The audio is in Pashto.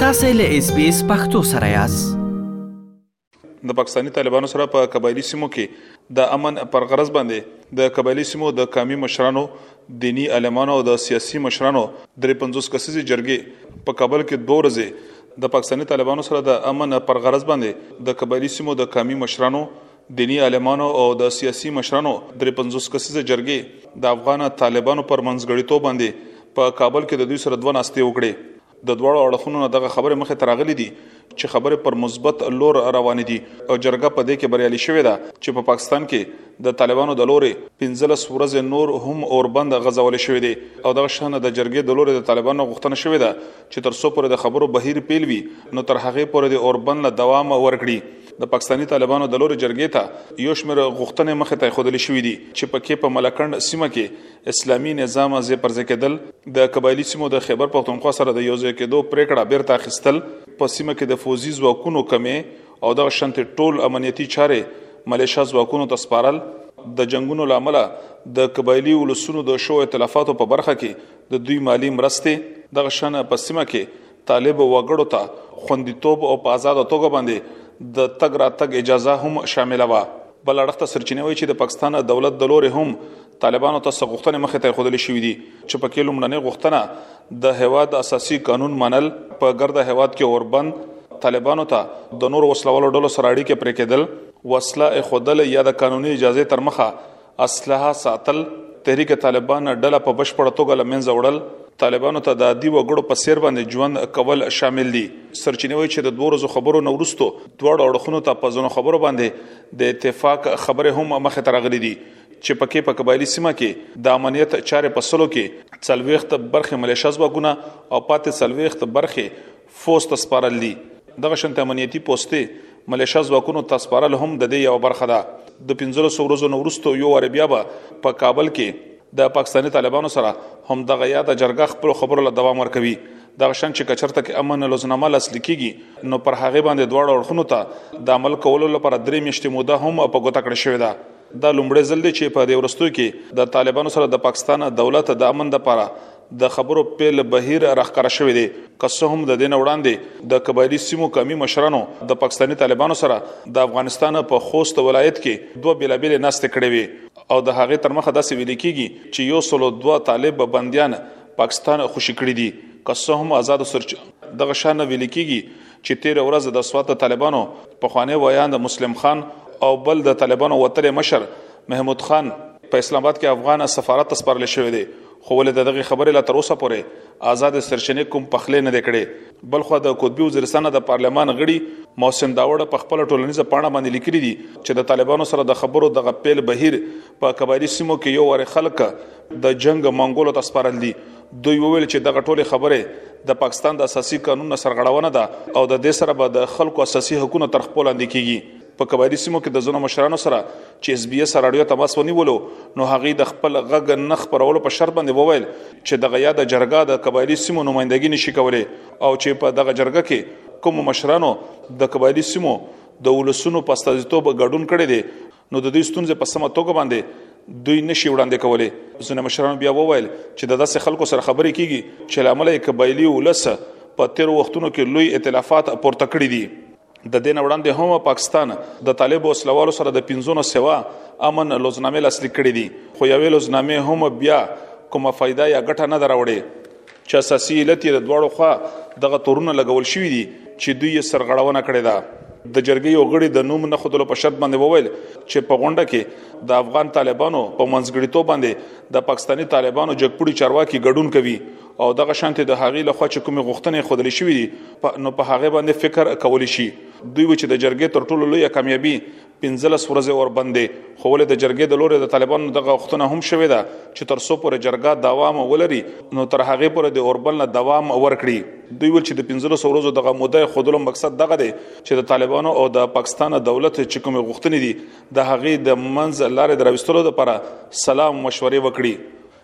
تاسو له اس بي اس پختو سره یاست د پاکستاني طالبانو سره په قبایلی سیمو کې د امن پر غرض باندې د قبایلی سیمو د قامي مشرانو دینی علمانو او د سیاسي مشرانو درې 50 کسیزې جرګې په کابل کې دوه ورځې د پاکستاني طالبانو سره د امن پر غرض باندې د قبایلی سیمو د قامي مشرانو دیني عالمانو او د سیاسي مشرانو درې پنځوس کسیزه جرګې د افغان طالبانو پر منځګړیتوب باندې په کابل کې د دوی سره دوه ناستې وکړې د دواړو اړخونو نه دغه خبرې مخې ته راغلي دي چې خبرې پر مثبت لور روانې دي او جرګه په دې کې بریالي شوې ده چې په پاکستان کې د طالبانو د لوري 15 ورځې نور هم اوربند غځول شوې دي او دغه شان د جرګې د لوري د طالبانو غوښتنه شوې ده چې تر څو پر د خبرو بهیر پیل وي نو تر هغه پر د اوربند له دوام ورکړي د پاکستاني طالبانو د لوري جرګې ته یو شمېر غوښتنې مخې ته خودلې شوې دي چې پکې په ملکند سیمه کې اسلامي نظام ځې پر ځای کېدل د قبایلی سیمو د خیبر پښتونخوا سره د یوځای کېدو پریکړه بیرته اخیستل په سیمه کې د فوزي ځواکونو کمی او د شنت ټول امنیتي چارې ملیشا ځواکونو ته سپارل د جنگونو لامل د قبایلی ولسونو د شو ائتلافاتو په برخه کې د دوی مالی مرستې دغه شنه په سیمه کې طالب وګړو ته خوندیتوب او په آزاد توګه باندې د تګ راتګ اجازه هم شامله وه بل اړخ ته سرچینه وایي چې د پاکستان دولت د لوري هم طالبانو ته سغښتنې مخې ته خودلې شوې دي چې په کې لومړنۍ غوښتنه د هواد اساسي قانون منل په ګرد هواد کې اوربند طالبانو ته د نور وسلوالو ډلو سره اړیکې پرې کېدل وسله خودل یا د قانوني اجازه تر مخه اسلحه ساتل تحریک طالبان ډله په بشپړه توګه لمنځه وړل طالبانو ته د عادي وګړو په سیر باندې ژوند کول شامل دي سرچینه وایي چې د دوه ورځو خبرو نورستو دوه اړخونو ته په ځنو خبرو باندې د اتفاق خبره هم مخه ترغلې دي چې پکې په قبایلی سیمه کې د امنیت چارې په سلو کې څلويخت برخه ملیشاز وګونه او پاتې څلويخت برخه فوځ ته سپارل دي دغه شنت امنیتي پوسټې ملیشا ځواکونو ته سپارل هم د دې یو برخه ده د 15 ورځو نو ورستو یو واره بیا به په کابل کې د پاکستاني طالبانو سره هم دغه یاد جرګه خپل خبرو له دوام ورکوي دا شان چې کچرته کې امن لوزنامه لاس لیکيږي نو پر هغه باندې دواړو اړخونو ته د عمل کولو لپاره درې میاشتې موده هم په ګوته کړې شوې ده دا لومړی ځل دی چې په دې ورستو کې د طالبانو سره د پاکستان دولت د امن لپاره د خبرو په له بهیر راخکاره شوې دي که څه هم د دین وړاندې د قبایلی سیمو قومي مشرانو د پاکستاني طالبانو سره د افغانستان په خوست ولایت کې دوه بیلابیل ناست کړې وي او د هغې تر مخه داسې ویل کیږي چې یو سلو دوه طالب بنديان پاکستان خوشی کړی دي که څه هم آزاد سرچ دغه شان ویل کیږي چې تیر ورځ د سوات د طالبانو په خوانې ویاند مسلم خان او بل د طالبانو وتلې مشر محمود خان په اسلام آباد کې افغان سفارت سپارل شوې دي خو ولې د دغې خبرې لا تر اوسه پورې آزادې سرچینې کوم پخلی نه دی کړی. بلخوا د قطبي وزیرستان د پارلمان غړي محسن داوړ په خپله ټولنیزه پاڼه باندې لیکلي دي چې د طالبانو سره د خبرو دغه پیل بهیر په قبایلي سیمو کې یو وارې خلک د جنګ منګولو ته سپارل دي. دوی وویل چې دغه ټولې خبرې د پاکستان د اساسي قانون نه سرغړونه ده او د دې سره به د خلکو اساسي حقونه تر خپل لاندې کېږي. په قبایلی سیمو کې د ځینو مشرانو سره چې اس بي اس رادیو تماس ونیولو نو هغه د خپل غږ نه خبرولو په شرط باندې وویل چې دغه یاد جرګه د قبایلی سیمو نمائندګي نشي کولای او چې په دغه جرګه کې کوم مشرانو د قبایلی سیمو د ولسونو په استازیتوب ګډون کړي دي نو د دوی ستونزې په سمه توګه باندې دوی نشي وړاندې کولای ځنه مشران بیا وویل چې د داسې خلکو سره خبرې کیږي چې لامل یې قبایلی ولس په تیر وختونو کې لوی ائتلافات پورته کړی دي د دین وړاندې هم پاکستان د طالب وسلوالو سره د پنځونو سوا امن لوزنامه لاسلیک کړې دي خو یوې لوزنامه هم بیا کومه فائدہ یا ګټه نه دراوړې چې اساسي علت یې د دواړو خوا دغه تورونه لګول شوې دي چې دوی یې سرغړونه کړې ده د جرګې یو غړي د نوم نه خودلو په شرط باندې وویل چې په غونډه کې د افغان طالبانو په منځګړیتوب باندې د پاکستانی طالبانو جګپړي چارواکي ګډون کوي او دغه شانته د هغې لخوا چې کومې غوښتنې خودل شوې دي نو په هغه باندې فکر کول شي دوی چې د جرګې تر ټولو لوی کامیابی 15 ورځې اور باندې خو ول د جرګې د لوري د طالبانو دغه غوښتنه هم شوې ده چې تر څو پر جرګه دوام ولري نو تر هغه پر د اوربل نه دوام ورکړي دوی ول چې د 15 ورځو دغه موده خودلو مقصد دغه دی چې د طالبانو او د پاکستان دولت چې کوم غوښتنې دي د هغې د منځ لارې دروستلو لپاره سلام مشورې وکړي